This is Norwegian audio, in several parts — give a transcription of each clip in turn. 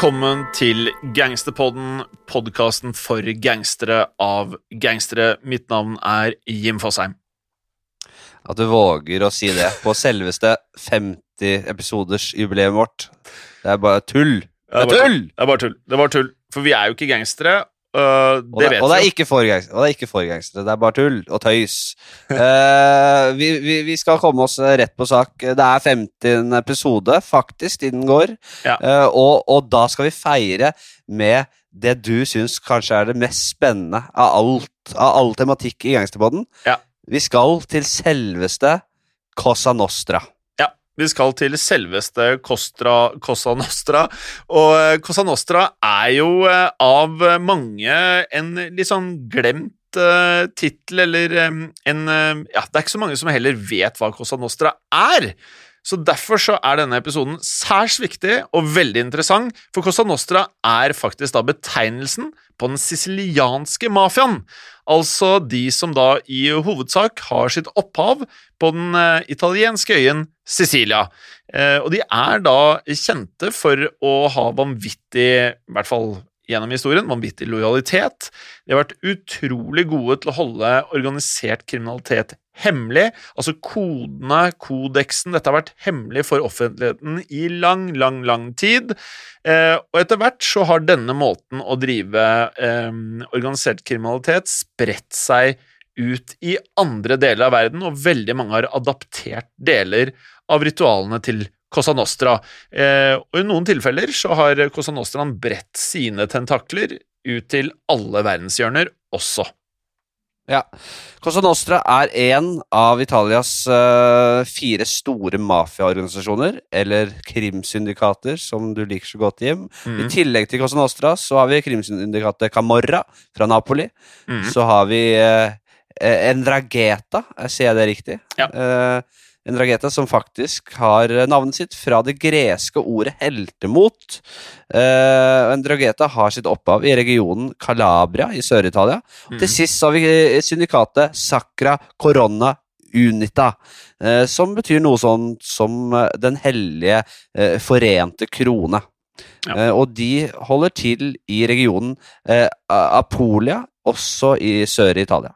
Velkommen til Gangsterpodden, podkasten for gangstere av gangstere. Mitt navn er Jim Fosheim. At du våger å si det på selveste 50 episoders jubileet vårt. Det er bare tull. Det er tull! Det er bare tull. Det var tull. For vi er jo ikke gangstere. Øh, det, Og det, vet og det er ikke foregangsere. det er ikke for. Det er bare tull og tøys. uh, vi, vi, vi skal komme oss rett på sak. Det er 50. episode, faktisk, tiden går. Ja. Uh, og, og da skal vi feire med det du syns kanskje er det mest spennende av alt Av all tematikk i gangsterbåten. Ja. Vi skal til selveste Cosa Nostra. Vi skal til selveste Kostra, Cosa Nostra. Og øh, Cosa Nostra er jo øh, av mange en litt sånn glemt uh, tittel, eller en Ja, det er ikke så mange som heller vet hva Cosa Nostra er. Så Derfor så er denne episoden særs viktig og veldig interessant, for Cosa Nostra er faktisk da betegnelsen på den sicilianske mafiaen. Altså de som da i hovedsak har sitt opphav på den eh, italienske øyen Sicilia. Eh, og de er da kjente for å ha vanvittig, i hvert fall gjennom historien, vanvittig lojalitet. De har vært utrolig gode til å holde organisert kriminalitet hemmelig. Altså kodene, kodeksen, dette har vært hemmelig for offentligheten i lang, lang, lang tid. Eh, og etter hvert så har denne måten å drive eh, organisert kriminalitet spredt seg ut i andre deler av verden, og veldig mange har adaptert deler av ritualene til Cosa Nostra. Eh, og I noen tilfeller så har Cosa Nostraen bredt sine tentakler ut til alle verdenshjørner også. Ja. Cosa Nostra er en av Italias uh, fire store mafiaorganisasjoner, eller krimsyndikater, som du liker så godt, Jim. I Mm. tillegg til Cosa Nostra så har vi krimsyndikatet Camorra fra Napoli. Mm. Så har vi eh, Endrageta, sier jeg det riktig? Ja. Eh, drageta som faktisk har navnet sitt fra det greske ordet heltemot. en drageta har sitt opphav i regionen Calabria i Sør-Italia. Mm. Til sist har vi eh, syndikatet Sacra Corona Unita, eh, som betyr noe sånn som eh, Den hellige eh, forente krone. Ja. Eh, og de holder til i regionen Apolia, også i Sør-Italia.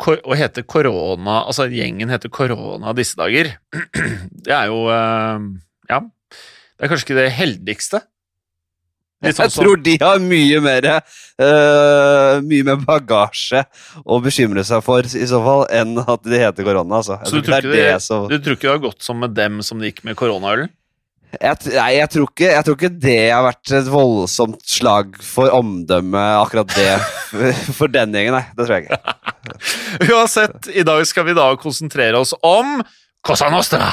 Å hete korona Altså, gjengen heter korona disse dager. Det er jo eh, Ja. Det er kanskje ikke det heldigste. Sånn Jeg tror de har mye mer uh, Mye mer bagasje å bekymre seg for, i så fall, enn at de heter korona. Altså. Så du tror det det, så du tror ikke det har gått som med dem som det gikk med koronaølen? Jeg, nei, jeg, tror ikke, jeg tror ikke det har vært et voldsomt slag for omdømmet, akkurat det, for den gjengen. Nei, det tror jeg ikke. Uansett, i dag skal vi da konsentrere oss om Cosa Nostra.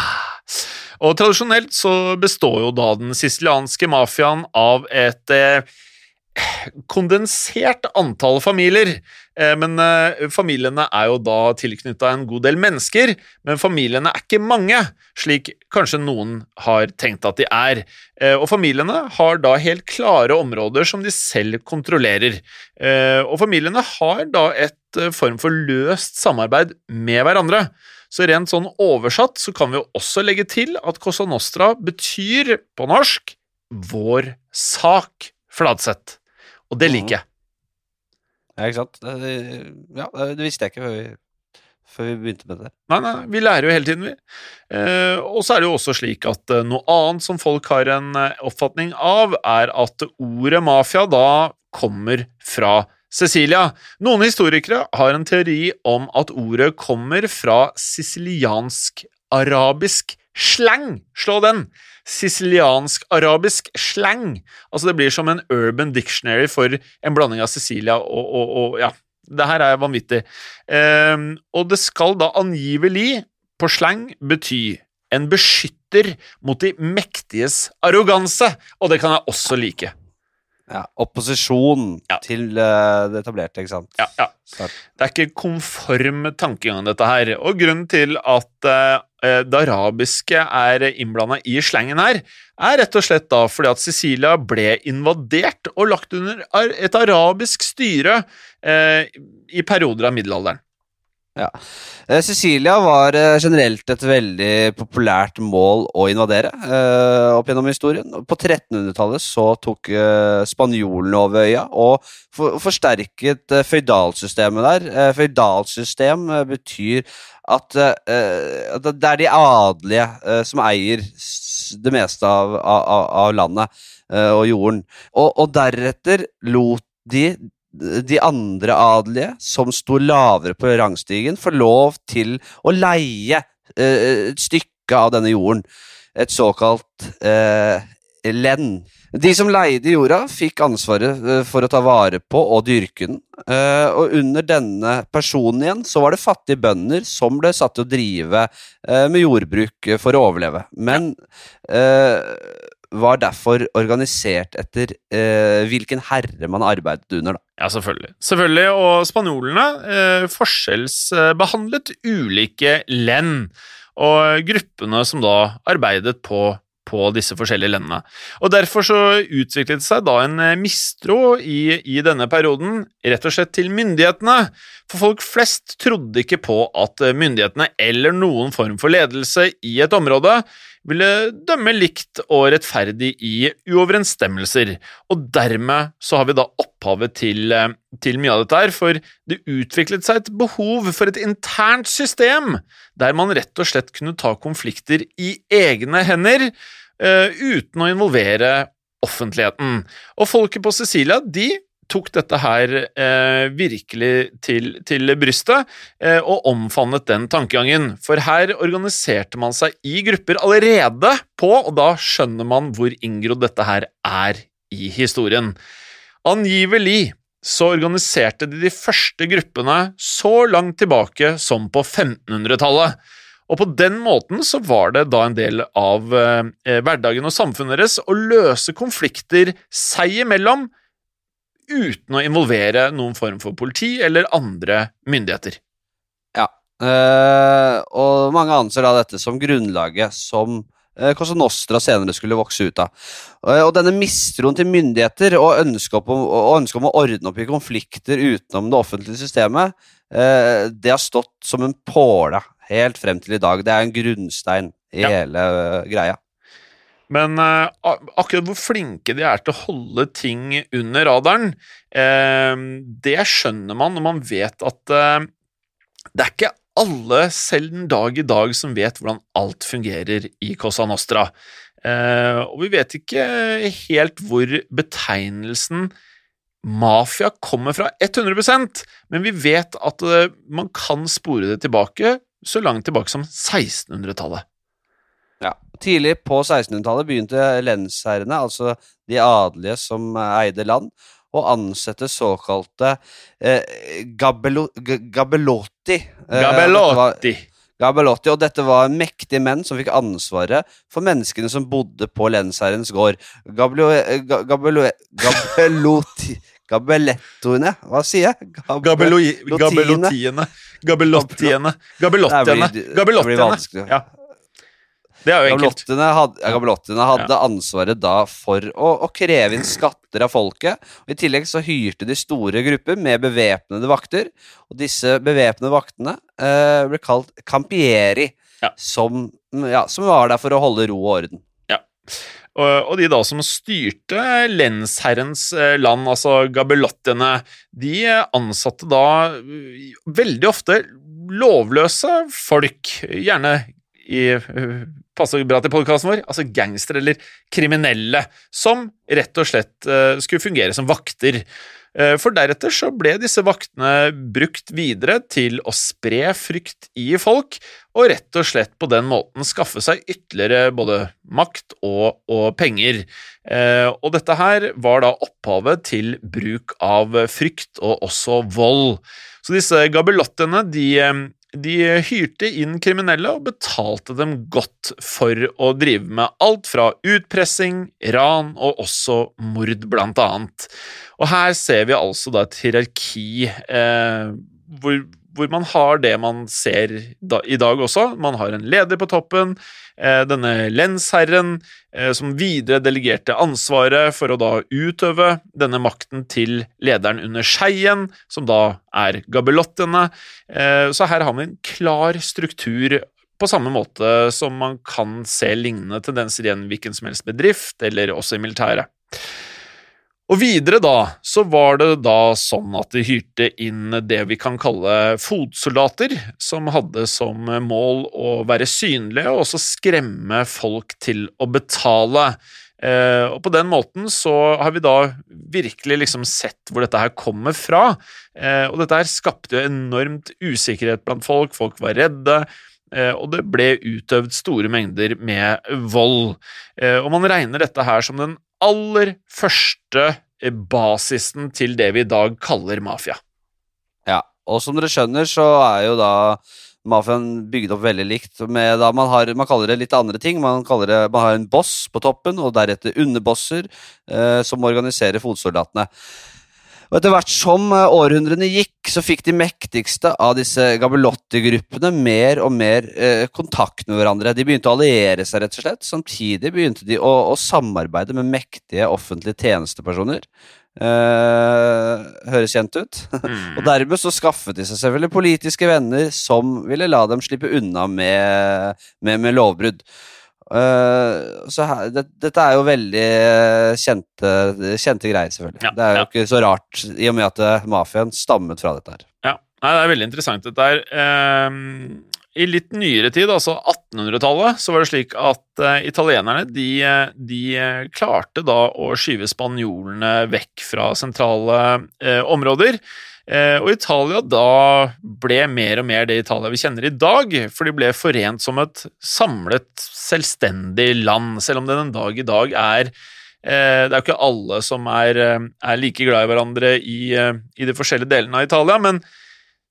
Og tradisjonelt så består jo da den sicilianske mafiaen av et eh, kondensert antall familier. Eh, men eh, familiene er jo da tilknytta en god del mennesker, men familiene er ikke mange, slik kanskje noen har tenkt at de er. Eh, og familiene har da helt klare områder som de selv kontrollerer. Og familiene har da et form for løst samarbeid med hverandre. Så rent sånn oversatt så kan vi jo også legge til at Cosa Nostra betyr på norsk vår sak, Fladseth. Og det liker jeg. Ja, ikke sant? Ja, det visste jeg ikke før vi, før vi begynte med det. Nei, nei, vi lærer jo hele tiden, vi. Eh, og så er det jo også slik at eh, noe annet som folk har en eh, oppfatning av, er at ordet mafia da kommer fra Cecilia. Noen historikere har en teori om at ordet kommer fra siciliansk-arabisk slang. Slå den! Siciliansk-arabisk slang. Altså, det blir som en urban dictionary for en blanding av Sicilia og, og, og ja. Det her er vanvittig. Um, og det skal da angivelig, på slang, bety en beskytter mot de mektiges arroganse, og det kan jeg også like. Ja, opposisjon Ja. til uh, det etablerte, ikke sant? Ja, ja. Det er ikke konform tankegang, dette her. Og grunnen til at uh, det arabiske er innblanda i slangen her, er rett og slett da fordi at Sicilia ble invadert og lagt under et arabisk styre uh, i perioder av middelalderen. Ja. Eh, Sicilia var eh, generelt et veldig populært mål å invadere eh, opp gjennom historien. På 1300-tallet så tok spanjolene over øya og for, forsterket føydalsystemet der. Føydalsystem betyr at, det er de adelige som eier det meste av, landet og jorden. Og deretter lot de de andre adelige, som sto lavere på rangstigen, får lov til å leie eh, et stykke av denne jorden. Et såkalt eh, len. De som leide jorda, fikk ansvaret eh, for å ta vare på og dyrke den. Eh, og under denne personen igjen så var det fattige bønder som ble satt til å drive eh, med jordbruk for å overleve. Men eh, var derfor organisert etter eh, hvilken herre man arbeidet under. da. Ja, selvfølgelig. Selvfølgelig, Og spanjolene eh, forskjellsbehandlet ulike lenn og gruppene som da arbeidet på, på disse forskjellige lendene. Og Derfor så utviklet det seg da en eh, mistro i, i denne perioden, rett og slett til myndighetene. For folk flest trodde ikke på at eh, myndighetene eller noen form for ledelse i et område ville dømme likt og rettferdig i uoverensstemmelser. Og dermed så har vi da opphavet til, eh, til mye av dette her, for det utviklet seg et behov for et internt system der man rett og slett kunne ta konflikter i egne hender uh, uten å involvere offentligheten. Og folket på Sicilia, de tok dette her eh, virkelig til, til brystet eh, og omfavnet den tankegangen. For her organiserte man seg i grupper allerede på, og da skjønner man hvor inngrodd dette her er i historien. Angivelig så organiserte de de første gruppene så langt tilbake som på 1500-tallet. Og på den måten så var det da en del av eh, hverdagen og samfunnet deres å løse konflikter seg imellom uten å involvere noen form for politi eller andre myndigheter. Ja, eh, og mange anser da dette som grunnlaget som eh, Cosa Nostra senere skulle vokse ut av. Eh, og denne mistroen til myndigheter og ønsket om, ønske om å ordne opp i konflikter utenom det offentlige systemet, eh, det har stått som en påle helt frem til i dag. Det er en grunnstein i Ja. hele eh, greia. Men uh, akkurat hvor flinke de er til å holde ting under radaren, uh, det skjønner man når man vet at uh, det er ikke alle selv den dag i dag som vet hvordan alt fungerer i Cosa Nostra. Og vi vet ikke helt hvor betegnelsen mafia kommer fra 100% men vi vet at man kan spore det tilbake så langt tilbake som 1600-tallet. Tidlig på 1600-tallet begynte lensherrene, altså de adelige som eide land, å ansette såkalte eh, gabelo, gabelotti. gabelotti. Eh, Gabelotti. Og dette var mektige menn som fikk ansvaret for menneskene som bodde på lensherrens gård. Gabelo, eh, gabelo, gabelotti Gabelettoene, hva sier jeg? Gabelotiene. Gabelottiene. Gabelottiene. Det Gabelottiene. Gabelottiene. Ja. Det er jo enkelt. Hadde, ja, gabelottene hadde ansvaret da for å, å kreve inn skatter av folket. Og I tillegg så hyrte de store grupper med bevæpnede vakter. Og disse bevæpnede vaktene eh, ble kalt campieri, Ja. som, ja, som var der for å holde ro og orden. Og, og de da som styrte lensherrens eh, land, altså gabelottene, de eh, ansatte da eh, veldig ofte lovløse folk, gjerne i Passer bra til podkasten vår, altså gangstere eller kriminelle, som rett og slett uh, skulle fungere som vakter. Uh, For deretter så ble disse vaktene brukt videre til å spre frykt i folk, og rett og slett på den måten skaffe seg ytterligere både makt og, og penger. Uh, og dette her var da opphavet til bruk av frykt og også vold. Så disse gabelottiene, de, de hyrte inn kriminelle og betalte dem godt for å drive med alt fra utpressing, ran og også mord, blant annet. Og her ser vi altså da et hierarki eh, hvor, hvor man har det man ser da, i dag også. Man har en leder på toppen, eh, denne lensherren, eh, som videre delegerte ansvaret for å da utøve denne makten til lederen under skeien, som da er gabelottene. Eh, så her har vi en klar struktur på samme måte som man kan se lignende tendenser i en hvilken som helst bedrift, eller også i militæret. Og videre da, så var det da sånn at de hyrte inn det vi kan kalle fotsoldater, som hadde som mål å være synlige og også skremme folk til å betale. Eh, og på den måten så har vi da virkelig liksom sett hvor dette her kommer fra. Eh, og dette her skapte jo enormt usikkerhet blant folk, folk var redde. Eh, og det ble utøvd store mengder med vold. Eh, og man regner dette her som den aller første basisen til det vi i dag kaller mafia. Ja, og som dere skjønner, så er jo da mafiaen bygd opp veldig likt. Med da man, har, man kaller det litt andre ting. Man, det, man har en boss på toppen, og deretter underbosser eh, som organiserer fotsoldatene. Og Etter hvert som eh, århundrene gikk, så fikk de mektigste av disse Gabelotti-gruppene mer og mer eh, kontakt med hverandre. De begynte å alliere seg, rett og slett. Samtidig begynte de å, å samarbeide med mektige offentlige tjenestepersoner. Eh, høres kjent ut. Mm. og dermed så skaffet de seg selvfølgelig politiske venner som ville la dem slippe unna med, med, med lovbrudd. Uh, så her, det, dette er jo veldig kjente, kjente greier, selvfølgelig. Ja, det er jo ja. ikke så rart, i og med at uh, mafiaen stammet fra dette her. Ja, Nei, det er veldig interessant dette her. Ehm, I litt nyere tid, altså 1800-tallet, så var det slik at uh, italienerne de, de klarte da å skyve spanjolene vekk fra sentrale eh, områder. Eh, og Italia da ble mer og mer det Italia vi kjenner i dag, for de ble forent som et samlet, selvstendig land, selv om det den dag i dag er eh, det er jo ikke alle som er, eh, er like glad i hverandre i, eh, i de forskjellige delene av Italia, men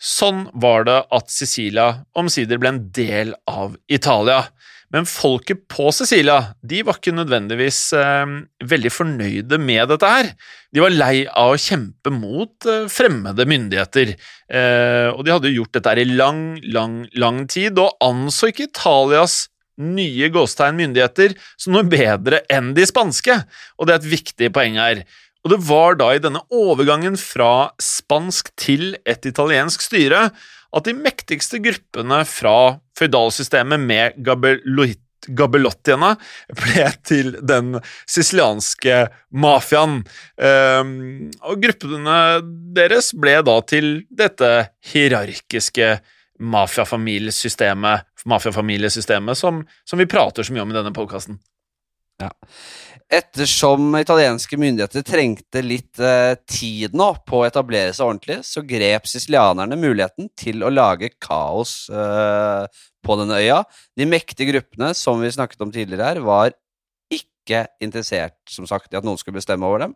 sånn var det at Sicilia omsider ble en del av Italia. Men folket på Sicilia de var ikke nødvendigvis eh, veldig fornøyde med dette her. De var lei av å kjempe mot eh, fremmede myndigheter, eh, og de hadde jo gjort dette her i lang, lang, lang tid, og anså ikke Italias nye gåstegn myndigheter som noe bedre enn de spanske, og det er et viktig poeng her. Og det var da i denne overgangen fra spansk til et italiensk styre at de mektigste gruppene fra føydalsystemet med Gabelottiene ble til den sicilianske mafiaen. Um, og gruppene deres ble da til dette hierarkiske mafiafamiliesystemet, mafiafamiliesystemet som, som vi prater så mye om i denne podkasten. Ja. Ettersom italienske myndigheter trengte litt eh, tid nå på å etablere seg ordentlig, så grep sicilianerne muligheten til å lage kaos eh, på denne øya. De mektige gruppene som vi snakket om tidligere her, var ikke interessert som sagt, i at noen skulle bestemme over dem.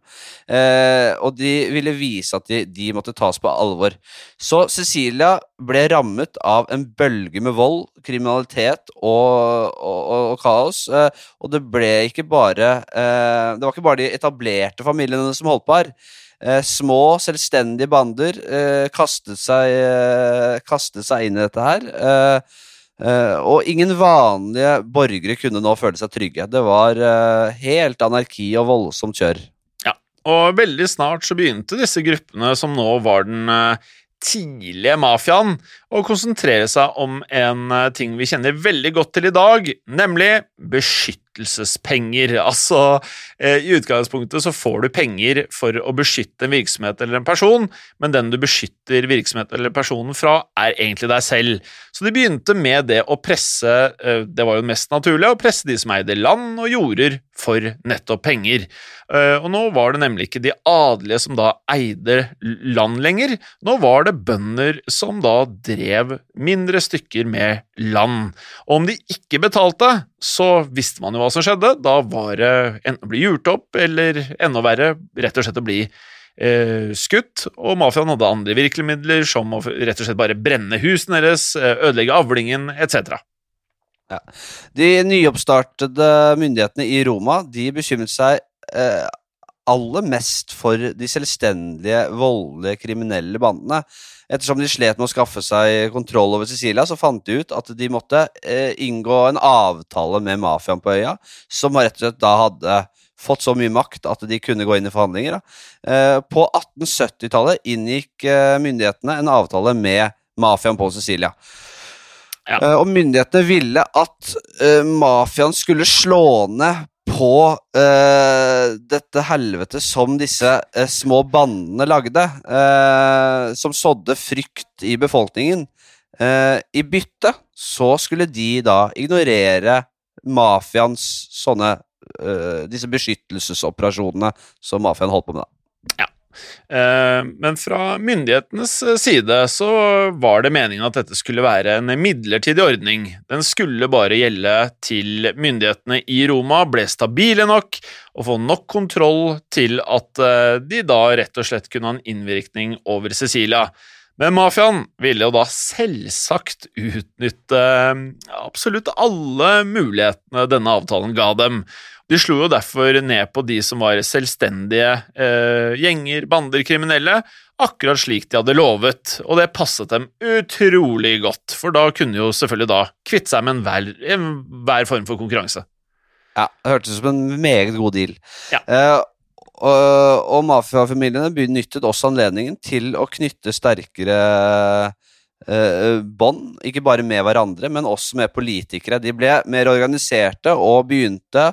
Eh, og de ville vise at de, de, måtte tas på alvor. Så Cecilia ble rammet av en bølge med vold, kriminalitet og, og, og, og kaos. Eh, og det ble ikke bare eh, Det var ikke bare de etablerte familiene som holdt på her. Eh, små, selvstendige bander eh, kastet seg, eh, kastet, seg, inn i dette her. Eh, og ingen vanlige borgere kunne nå føle seg trygge. Det var uh, helt anarki og voldsomt kjør. Ja, og veldig snart så begynte disse gruppene, som nå var den uh, tidlige mafiaen, å konsentrere seg om en ting vi kjenner veldig godt til i dag, nemlig beskyttelsespenger. Altså, i utgangspunktet så får du penger for å beskytte en virksomhet eller en person, men den du beskytter virksomheten eller personen fra, er egentlig deg selv. Så de begynte med det å presse, det var jo mest naturlig, å presse de som eide land og jorder for nettopp penger. Og nå var det nemlig ikke de adelige som da eide land lenger, nå var det bønder som da drev mindre stykker med land. Og om de ikke betalte, så visste man jo hva som skjedde. Da var det enten å bli gjort opp, eller enda verre, rett og slett å bli eh, skutt. Og mafiaen hadde andre virkemidler, som å rett og slett bare brenne husene deres, ødelegge avlingen etc. Ja. De nyoppstartede myndighetene i Roma de bekymret seg eh, aller mest for de selvstendige, voldelige, kriminelle bandene. Ettersom de slet med å skaffe seg kontroll over Sicilia, så fant de ut at de måtte eh, inngå en avtale med mafiaen på øya, som rett og slett da hadde fått så mye makt at de kunne gå inn i forhandlinger. Eh, på 1870-tallet inngikk eh, myndighetene en avtale med mafiaen på Sicilia. Ja. Uh, og myndighetene ville at uh, mafiaen skulle slå ned på uh, dette helvete som disse uh, små bandene lagde, som sådde frykt i befolkningen. I bytte så skulle de da ignorere mafiaens sånne Disse beskyttelsesoperasjonene som mafiaen holdt på med. da. Eh, men fra myndighetenes eh, side så var det meningen at dette skulle være en midlertidig ordning. Den skulle bare gjelde til myndighetene i Roma ble stabile nok og få nok kontroll til at eh, de da rett og slett kunne ha en innvirkning over Sicilia. Men mafiaen ville jo da selvsagt utnytte absolutt alle mulighetene denne avtalen ga dem, de slo jo derfor ned på de som var selvstendige eh, gjenger, bander, kriminelle, akkurat slik de hadde lovet, og det passet dem utrolig godt, for da kunne jo selvfølgelig da kvitte seg med enhver, enhver form for konkurranse. Ja, det hørtes ut som en meget god deal. Ja. Eh, og, og mafiafamiliene benyttet også anledningen til å knytte sterkere eh, bånd, ikke bare med hverandre, men også med politikere. De ble mer organiserte og begynte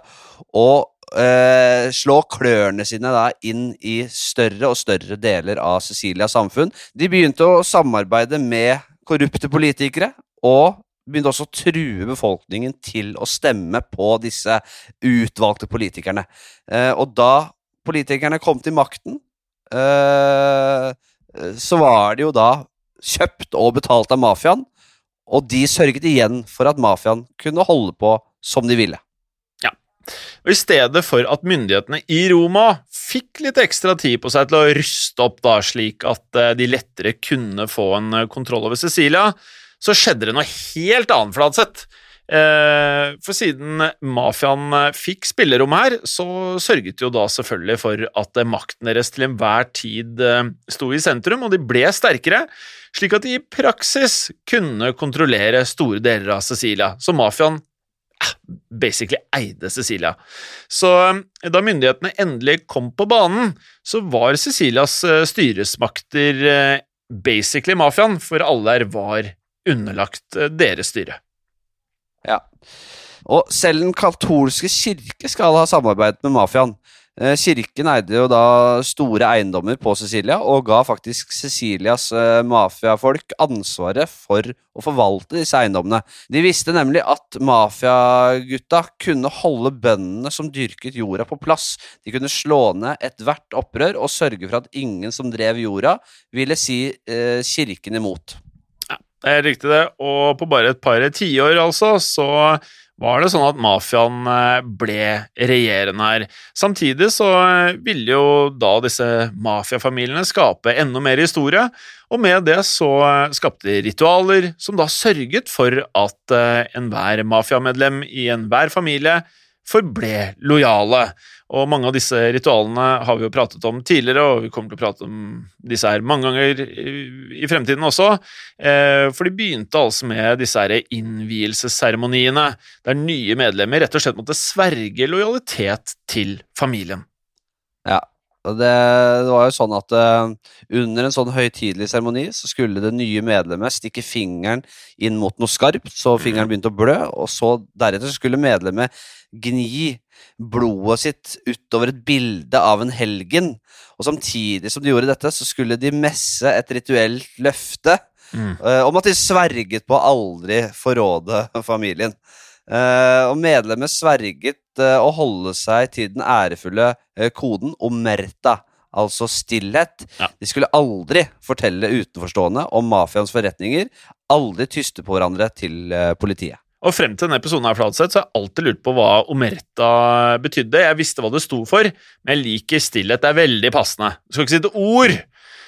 å eh, slå klørne sine da inn i større og større deler av Sicilias samfunn. De begynte å samarbeide med korrupte politikere, og begynte også å true befolkningen til å stemme på disse utvalgte politikerne. Eh, og da politikerne kom til makten, eh, så var det jo da kjøpt og betalt av mafiaen, og de sørget igjen for at mafiaen kunne holde på som de ville. Ja, og I stedet for at myndighetene i Roma fikk litt ekstra tid på seg til å ruste opp da, slik at eh, de lettere kunne få en eh, kontroll over Cecilia, så skjedde det noe helt annet, Fladseth. Eh, for siden mafiaen fikk spillerom her, så sørget jo da selvfølgelig for at makten deres til enhver tid sto i sentrum, og de ble sterkere slik at de i praksis kunne kontrollere store deler av Cecilia, så mafiaen eh, basically eide Cecilia. Så eh, da myndighetene endelig kom på banen, så var Cecilias eh, styresmakter basically mafiaen, for alle her var underlagt deres styre. Ja. Og selv den katolske kirke skal ha samarbeidet med mafiaen. Eh, kirken eide jo da store eiendommer på Sicilia, og ga faktisk Sicilias uh, mafiafolk ansvaret for å forvalte disse eiendommene. De visste nemlig at mafiagutta kunne holde bøndene som dyrket jorda, på plass. De kunne slå ned ethvert opprør og sørge for at ingen som drev jorda, ville si eh, kirken imot. Det er riktig, det. Og på bare et par tiår, altså, så var det sånn at mafiaen eh, ble regjerende her. Samtidig så eh, ville jo da disse mafiafamiliene skape enda mer historie, og med det så eh, skapte de ritualer som da sørget for at enhver mafiamedlem i enhver familie forble lojale. Og mange av disse ritualene har vi jo pratet om tidligere, og vi kommer til å prate om disse her mange ganger i fremtiden også. Eh, for de begynte altså med disse her innvielsesseremoniene, der nye medlemmer rett og slett måtte sverge lojalitet til familien. Og det, det var jo sånn at uh, under en sånn høytidelig seremoni så skulle det nye medlemmet stikke fingeren inn mot noe skarpt, så fingeren begynte å blø, og så deretter skulle medlemmet gni blodet sitt utover et bilde av en helgen. Og samtidig som de gjorde dette, så skulle de messe et rituelt løfte mm. uh, om at de sverget på å aldri forråde familien. Uh, og medlemmet sverget uh, å holde seg til den ærefulle koden omerta, altså stillhet. Ja. De skulle aldri fortelle utenforstående om mafiaens forretninger, aldri tyste på hverandre til politiet. Og frem til denne episoden her, Fladseth, så har jeg alltid lurt på hva omerta betydde. Jeg visste hva det sto for, men jeg liker stillhet. Det er veldig passende. Du skal ikke si et ord.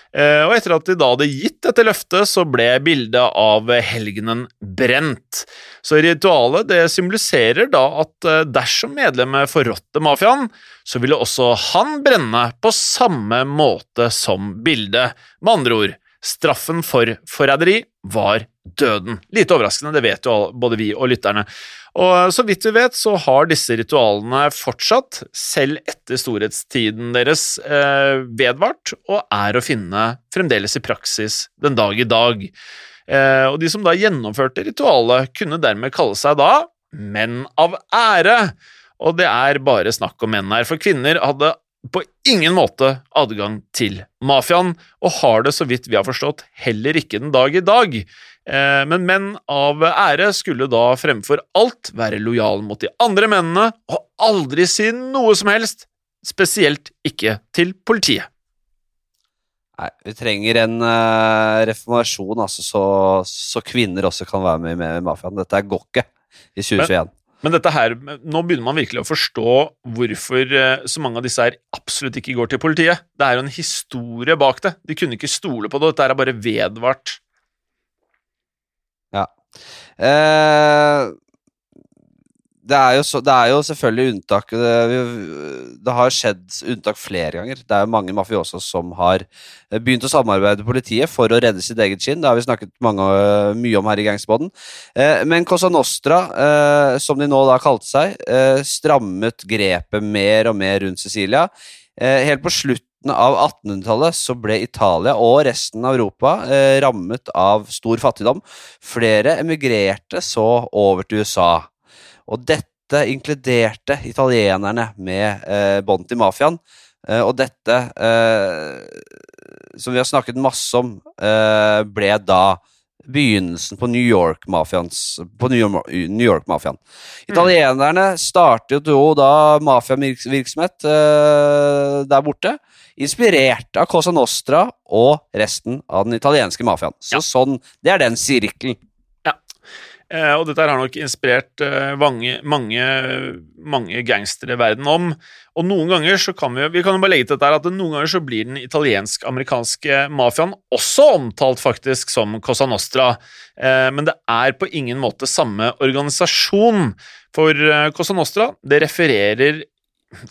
Eh, og etter at de da hadde gitt dette løftet, så ble bildet av helgenen brent. Så ritualet det symboliserer da at eh, dersom medlemmet forrådte mafiaen, så ville også han brenne på samme måte som bildet. Med andre ord, straffen for forræderi var døden. Lite overraskende, det vet jo både vi og lytterne. Og så vidt vi vet, så har disse ritualene fortsatt, selv etter storhetstiden deres, eh, vedvart, og er å finne fremdeles i praksis den dag i dag. Eh, og de som da gjennomførte ritualet, kunne dermed kalle seg da menn av ære. Og det er bare snakk om menn her, for kvinner hadde på ingen måte adgang til mafiaen, og har det, så vidt vi har forstått, heller ikke den dag i dag. Eh, men menn av ære skulle da fremfor alt være lojale mot de andre mennene og aldri si noe som helst, spesielt ikke til politiet. Nei, vi trenger en uh, reformasjon, altså, så, så, kvinner også kan være med i mafiaen. Dette går ikke i 2021. Men, men dette her, nå begynner man virkelig å forstå hvorfor eh, så mange av disse her absolutt ikke går til politiet. Det er jo en historie bak det. De kunne ikke stole på det. Dette er bare vedvart. Ja. Eh, det, er så, det er jo selvfølgelig unntak. Det, det, har skjedd unntak flere ganger. Det er jo mange mafioser som har begynt å samarbeide med politiet for å redde sitt eget skinn. Det har vi snakket mange, mye om her i Gangsterboden. Eh, men Cosa Nostra, eh, som de nå da kalte seg, eh, strammet grepet mer og mer rundt Cecilia. Eh, helt på slutt av 1800-tallet så ble Italia og resten av Europa eh, rammet av stor fattigdom. Flere emigrerte så over til USA. Og dette inkluderte italienerne med eh, bånd til mafiaen. Eh, og dette, eh, som vi har snakket masse om, eh, ble da begynnelsen på New York-mafiaen. York mm. Italienerne startet jo da mafiavirksomhet eh, der borte, inspirert av Cosa Nostra og resten av den italienske mafiaen. Så ja. sånn, Det er den sirkelen. Eh, og dette har nok inspirert eh, mange, mange, mange gangstere verden om. Og noen ganger så kan vi, vi kan jo bare legge til dette at noen ganger så blir den italiensk-amerikanske mafiaen også omtalt faktisk som Cosa Nostra, eh, men det er på ingen måte samme organisasjon. For Cosa Nostra det refererer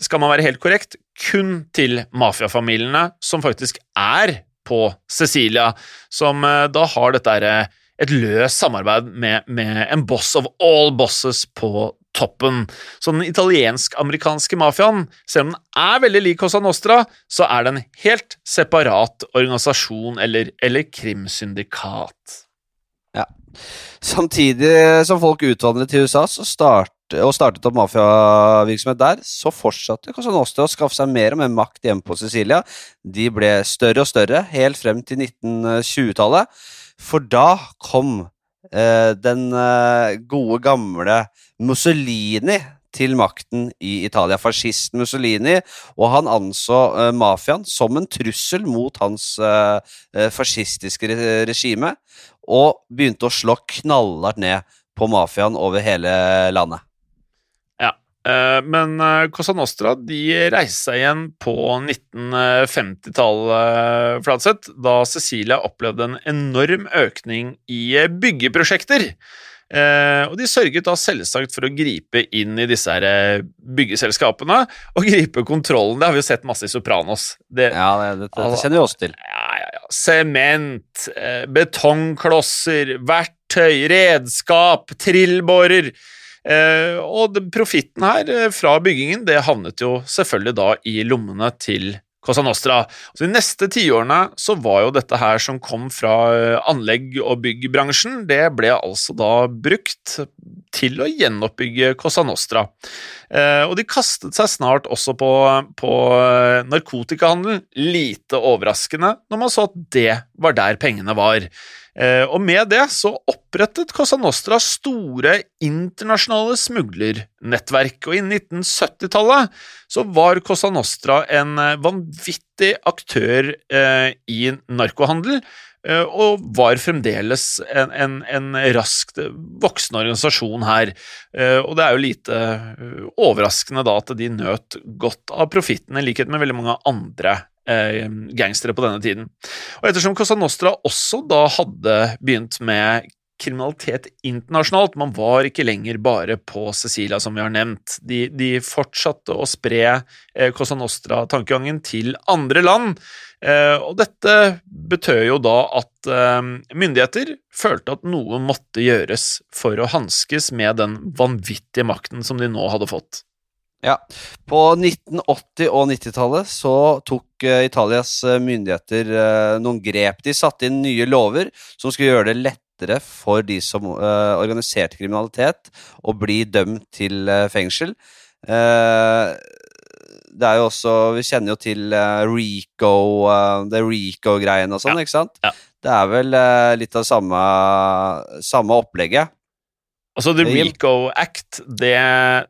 skal man være helt korrekt, kun til mafiafamiliene som faktisk er på Cecilia, som da har dette herre et løst samarbeid med, med, en boss of all bosses på toppen. Så den italiensk-amerikanske mafiaen, selv om den er veldig lik Cosa Nostra, så er det en helt separat organisasjon eller, eller krimsyndikat. Ja. Samtidig som folk utvandret til USA så start, og startet opp mafiavirksomhet der, så fortsatte Cosa å skaffe seg mer og mer makt hjemme på Sicilia. De ble større og større helt frem til 1920-tallet. For da kom eh, den eh, gode, gamle Mussolini til makten i Italia. Fascisten Mussolini, og han anså eh, mafiaen som en trussel mot hans eh, eh fascistiske regime, og begynte å slå knallhardt ned på mafiaen over hele landet. Eh, men eh, Cosa Nostra de reiste seg igjen på 1950-tallet, Fladseth, da Cecilia opplevde en enorm økning i byggeprosjekter. Eh, og de sørget da selvsagt for å gripe inn i disse her byggeselskapene og gripe kontrollen. Det har vi jo sett masse i Sopranos. Det, ja, det, det, det kjenner vi også til. Ja, ja, ja. Sement, betongklosser, verktøy, redskap, trillbårer. Eh, og profitten her eh, fra byggingen det havnet jo selvfølgelig da i lommene til Cosa Nostra. Så De neste tiårene så var jo dette her som kom fra eh, anlegg- og byggbransjen, det ble altså da brukt til å gjenoppbygge Cosa Nostra. Og de kastet seg snart også på, på narkotikahandel, lite overraskende når man så at det var der pengene var. Eh, og med det så opprettet Cosa Nostra store internasjonale smuglernettverk, og innen 1970-tallet så var Cosa Nostra en eh, vanvittig aktør eh, i narkohandel, og var fremdeles en, en, en, raskt voksende organisasjon her. Og det er jo lite overraskende da at de nøt godt av profitten, i likhet med veldig mange andre eh, gangstere på denne tiden. Og ettersom Cosa Nostra også da hadde begynt med kriminalitet internasjonalt. Man var ikke lenger bare på Cecilia, som vi har nevnt. De, de fortsatte å spre eh, Cosa Nostra-tankegangen til andre land. Eh, og dette betød jo da at eh, myndigheter følte at noe måtte gjøres for å hanskes med den vanvittige makten som de nå hadde fått. Ja. På 1980- og 90-tallet så tok uh, Italias uh, myndigheter uh, noen grep. De satte inn nye lover som skulle gjøre det lettere for de som organiserte kriminalitet, å bli dømt til fengsel. det er jo også Vi kjenner jo til Rico, det Rico-greiene og sånn, Ja. ikke sant? Ja. Det er vel litt av samme, samme opplegget. Altså, The Rico Act, det,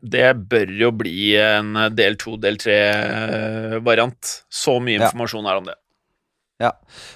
det bør jo bli en del to, del tre-variant. Så mye informasjon er om det. Ja.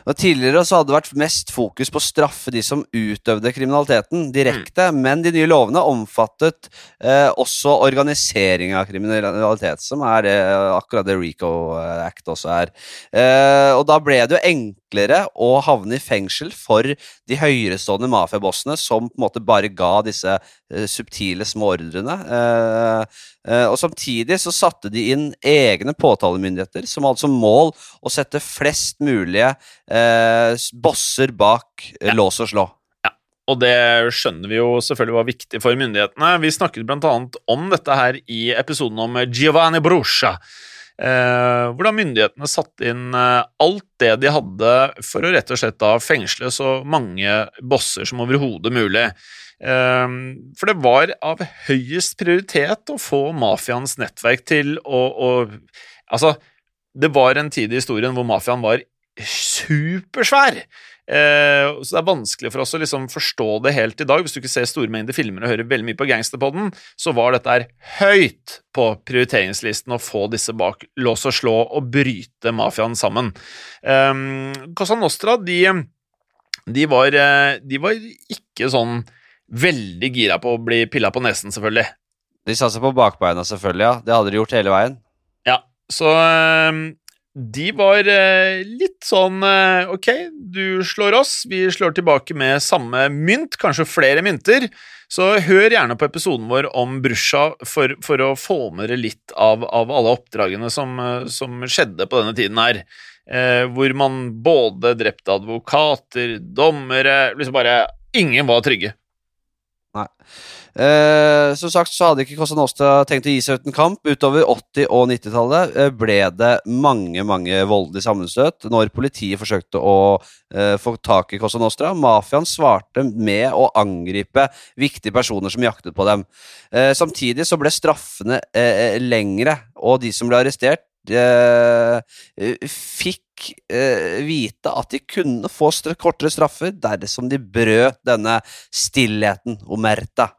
Og Tidligere så hadde det vært mest fokus på å straffe de som utøvde kriminaliteten direkte, men de nye lovene omfattet eh, også organisering av kriminalitet, som er det, akkurat det Rico Act også er. Eh, og da ble det jo enklere å havne i fengsel for de høyerestående mafiabossene som på en måte bare ga disse eh, subtile småordrene. Eh, eh, og samtidig så satte de inn egne påtalemyndigheter som hadde som mål å sette flest mulige eh, bosser bak eh, Ja. lås og slå. Og det skjønner vi jo selvfølgelig var viktig for myndighetene. Vi snakket annet om dette her i episoden om Giovanni Bruscia. Eh, hvordan myndighetene satte inn eh, alt det de hadde for å rett og slett da fengsle så mange bosser som overhodet mulig. Eh, for det var av høyest prioritet å få mafiaens nettverk til å, å Altså, det var en tid i historien hvor mafiaen var supersvær. Eh, så det er vanskelig for oss å liksom forstå det helt i dag. Hvis du ikke ser store mengder filmer og hører veldig mye på Gangsterpodden, så var dette her høyt på prioriteringslisten å få disse bak lås og slå og bryte mafiaen sammen. Um, Cosa Nostra, de, de, var, eh, de var ikke sånn veldig gira på å bli pilla på nesen, selvfølgelig. De satte seg på bakbeina, selvfølgelig. ja. Det hadde de gjort hele veien. Ja, så eh, de var eh, litt sånn eh, Ok, du slår oss, vi slår tilbake med samme mynt, kanskje flere mynter. Så hør gjerne på episoden vår om Brusja for, for å få med dere litt av, av alle oppdragene som, eh, som skjedde på denne tiden her. Eh, hvor man både drepte advokater, dommere liksom bare Ingen var trygge. Eh, som sagt så hadde ikke Cosa Nostra tenkt å gi seg uten kamp. Utover 80- og 90-tallet eh, ble det mange mange voldelige sammenstøt når politiet forsøkte å eh, få tak i Cosa Nostra. Mafiaen svarte med å angripe viktige personer som jaktet på dem. Eh, samtidig så ble straffene eh, lengre, og de som ble arrestert, eh, fikk eh, vite at de kunne få kortere straffer dersom de brøt denne stillheten, omerta.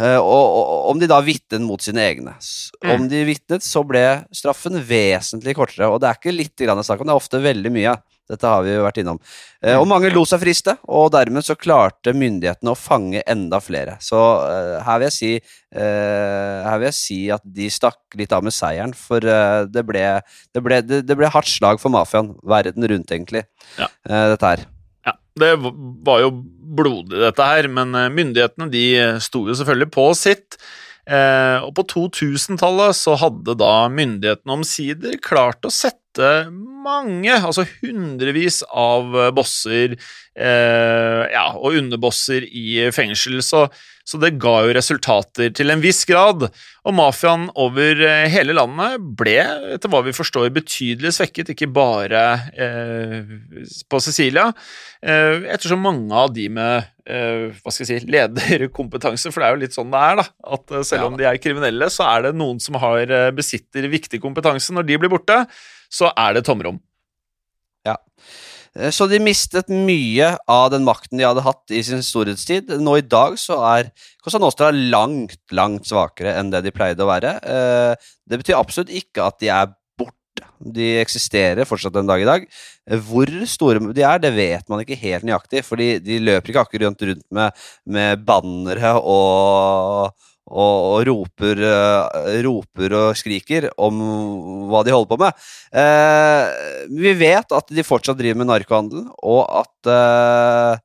Eh, og, og om de da vitnet mot sine egne. Mm. Om de vitnet, så ble straffen vesentlig kortere. Og det er ikke litt grann snakk om, det er ofte veldig mye. Dette har vi jo vært innom. Eh, og mange lo seg friste, og dermed så klarte myndighetene å fange enda flere. Så eh, her, vil jeg si, eh, her vil jeg si at de stakk litt av med seieren, for det, ble, det, ble, det, ble hardt slag for mafiaen, verden rundt, egentlig, Ja. eh, dette her. Ja, det var jo blodig, dette her, men myndighetene de sto jo selvfølgelig på sitt. Eh, og på 2000-tallet så hadde da myndighetene omsider klart å sette mange, altså hundrevis av eh, bosser eh, ja, og underbosser i fengsel, så, så det ga jo resultater til en viss grad. Og mafiaen over eh, hele landet ble, etter hva vi forstår, betydelig svekket, ikke bare eh, på Sicilia, eh, ettersom mange av de med eh, hva skal jeg si, lederkompetanse, for det er jo litt sånn det er, da, at selv om de er kriminelle, så er det noen som har, besitter viktig kompetanse. Når de blir borte, så er det tomrom. Ja. Så de mistet mye av den makten de hadde hatt i sin storhetstid. Nå i dag så er Cosa Nostra langt, langt svakere enn det de pleide å være. Eh, Det betyr absolutt ikke at de er borte. De eksisterer fortsatt en dag i dag. Eh, Hvor store de er, det vet man ikke helt nøyaktig, fordi de løper ikke akkurat rundt med, med bannere og, og, og roper, uh, roper og skriker om hva de holder på med. Uh, vi vet at de fortsatt driver med narkohandel, og at eh,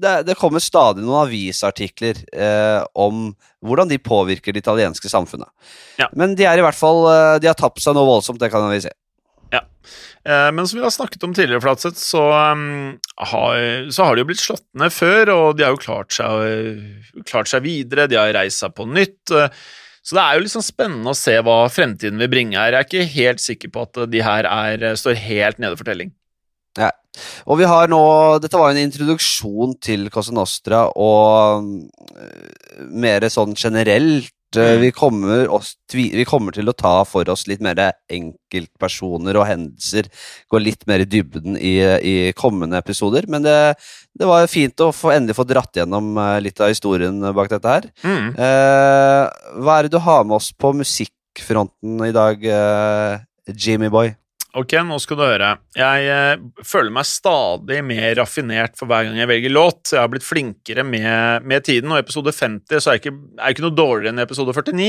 det, det kommer stadig noen avisartikler eh, om hvordan de påvirker det italienske samfunnet. Ja. Men de er i hvert fall De har tapt seg noe voldsomt, det kan vi si. Eh, Men som vi har snakket om tidligere, Flatseth, så, um, så har de jo blitt slått ned før, og de har jo klart seg, eh, klart seg videre, de har reist seg på nytt. eh, Så det er jo liksom spennende å se hva fremtiden vil bringe her. Jeg er ikke helt sikker på at de her er, står helt nede for telling. Og vi har nå Dette var jo en introduksjon til Cosa Nostra, og mer sånn generelt. Vi, kommer oss, vi kommer til å ta for oss litt mer enkeltpersoner og hendelser. Gå litt mer i dybden i, i kommende episoder. Men det, det var fint å få, endelig få dratt gjennom øh, litt av historien bak dette her. Mm. Eh, hva er det du har med oss på musikkfronten i dag, eh, Jimmy Boy? Ok, nå skal du høre. Jeg eh, føler meg stadig mer raffinert for hver gang jeg velger låt. Jeg har blitt flinkere med, med tiden, og episode 50 så er jeg ikke, er ikke noe dårligere enn episode 49.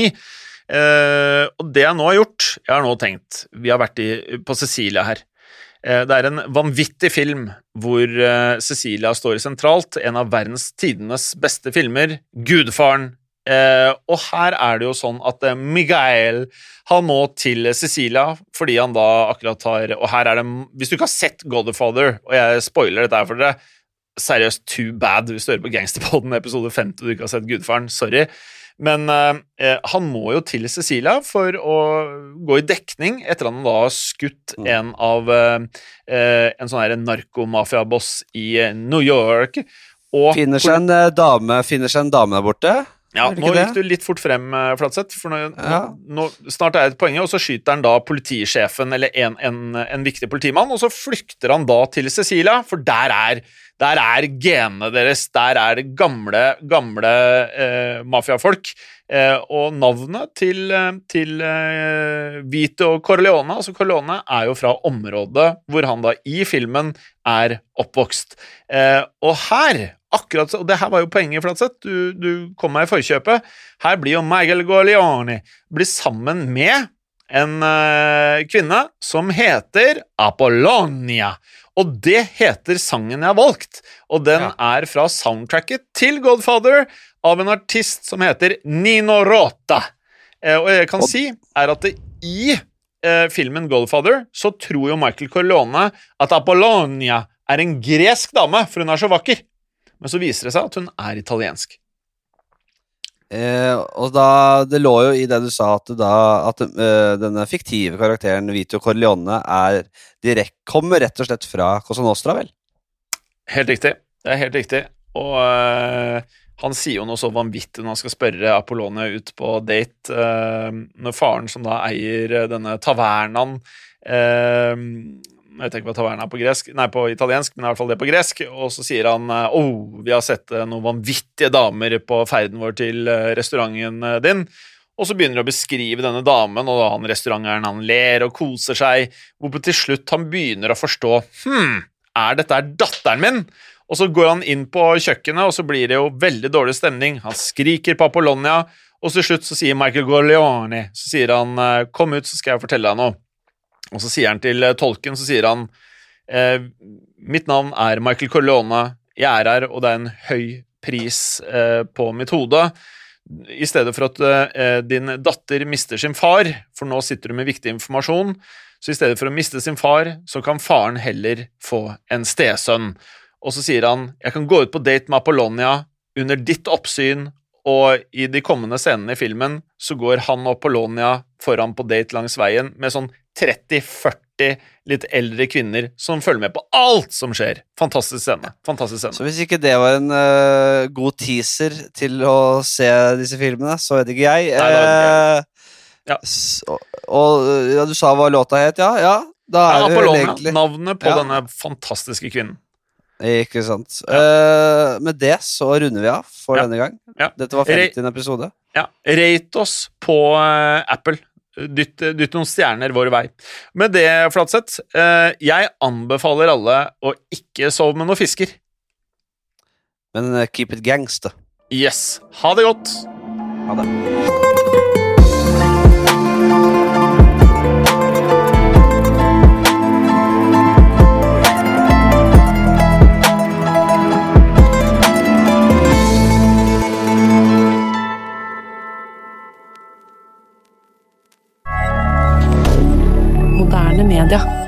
Eh, og det jeg nå har gjort Jeg har nå tenkt Vi har vært i, på Cecilia her. Eh, det er en vanvittig film hvor eh, Cecilia står sentralt. En av verdens tidenes beste filmer. Gudfaren. Eh, og her er det jo sånn at eh, Miguel han må til Cecilia fordi han da akkurat har Og her er det Hvis du ikke har sett Godfather, og jeg spoiler dette her for dere Seriøst, too bad hvis du hører på Gangsterpodden episode 50 og du ikke har sett Gudfaren. Sorry. Men eh, eh, han må jo til Cecilia for å gå i dekning etter at han da har skutt Mm. en av eh, eh, En sånn narkomafiaboss i New York. Og Finner seg en dame, finner seg en dame der borte. Ja, nå gikk du litt fort frem, eh, Flatseth. For nå, Ja. nå, snart er det et poeng, og så skyter han da politisjefen, eller en, en, en viktig politimann, og så flykter han da til Cecilia, for der er, der er genene deres. Der er det gamle, gamle eh, mafiafolk. Eh, og navnet til, eh, til eh, Vito Corleone, altså Corleone, er jo fra området hvor han da i filmen er oppvokst. Eh, og her, akkurat så- Og det her var jo poenget, Flatseth. Du, du kom meg i forkjøpet. Her blir jo Michael Corleone blir sammen med en uh, kvinne som heter Apollonia. Og det heter sangen jeg har valgt, og den er fra soundtracket til Godfather av en artist som heter Nino Rota. Eh, og jeg kan si, er at det, i eh, filmen Godfather så tror jo Michael Corleone at Apollonia er en gresk dame, for hun er så vakker. Men så viser det seg at hun er italiensk. Eh, og da, Det lå jo i det du sa, at, da, at uh, denne fiktive karakteren Vito Corleone er direkt, kommer rett og slett fra Cosa Nostra, vel? Helt riktig. Det er helt riktig. Og uh, han sier jo noe så vanvittig når han skal spørre Apollonia ut på date, Uh, når faren som da eier denne tavernaen Jeg tenker på taverna er på gresk, nei, på italiensk, men i hvert fall det på gresk. Og så sier han oh, vi har sett øh, noen vanvittige damer på ferden vår til øh, restauranten din. Og så begynner de å beskrive denne damen, og han restauranteren han ler og koser seg, hvorpå til slutt han begynner å forstå Hm, er dette datteren min? Og så går han inn på kjøkkenet, og så blir det jo veldig dårlig stemning. Han skriker på Apollonia, og til slutt så sier Michael Gorleone Så sier han eh, 'Kom ut, så skal jeg fortelle deg noe'. Og så sier han til eh, tolken, så sier han eh, 'Mitt navn er Michael Corleone. Jeg er her, og det er en høy pris eh, på mitt hode'. I stedet for at eh, din datter mister sin far, for nå sitter du med viktig informasjon, så i stedet for å miste sin far, så kan faren heller få en stesønn. Og så sier han jeg kan gå ut på date med Apollonia under ditt oppsyn, og i de kommende scenene i filmen så går han og Apollonia foran på date langs veien med sånn 30-40 litt eldre kvinner som følger med på alt som skjer. Fantastisk scene. Fantastisk scene. Så hvis ikke det var en uh, god teaser til å se disse filmene, så vet ikke jeg. Nei, det Eh, Ja. s- og ja, du sa hva låta het, ja? Ja, da Ja, er det vel egentlig navnet på Ja. denne fantastiske kvinnen. Ikke sant. Eh, med det så runder vi av for Ja. denne gang. Ja. Dette var Re- episode. Ja, Rate oss på uh, Apple. Dytt, dytt noen stjerner vår vei. Med det, Flatseth, eh, jeg anbefaler alle å ikke sove med noen fisker. Men eh, keep it gangster. Yes. Ha det godt! Ha det. rien.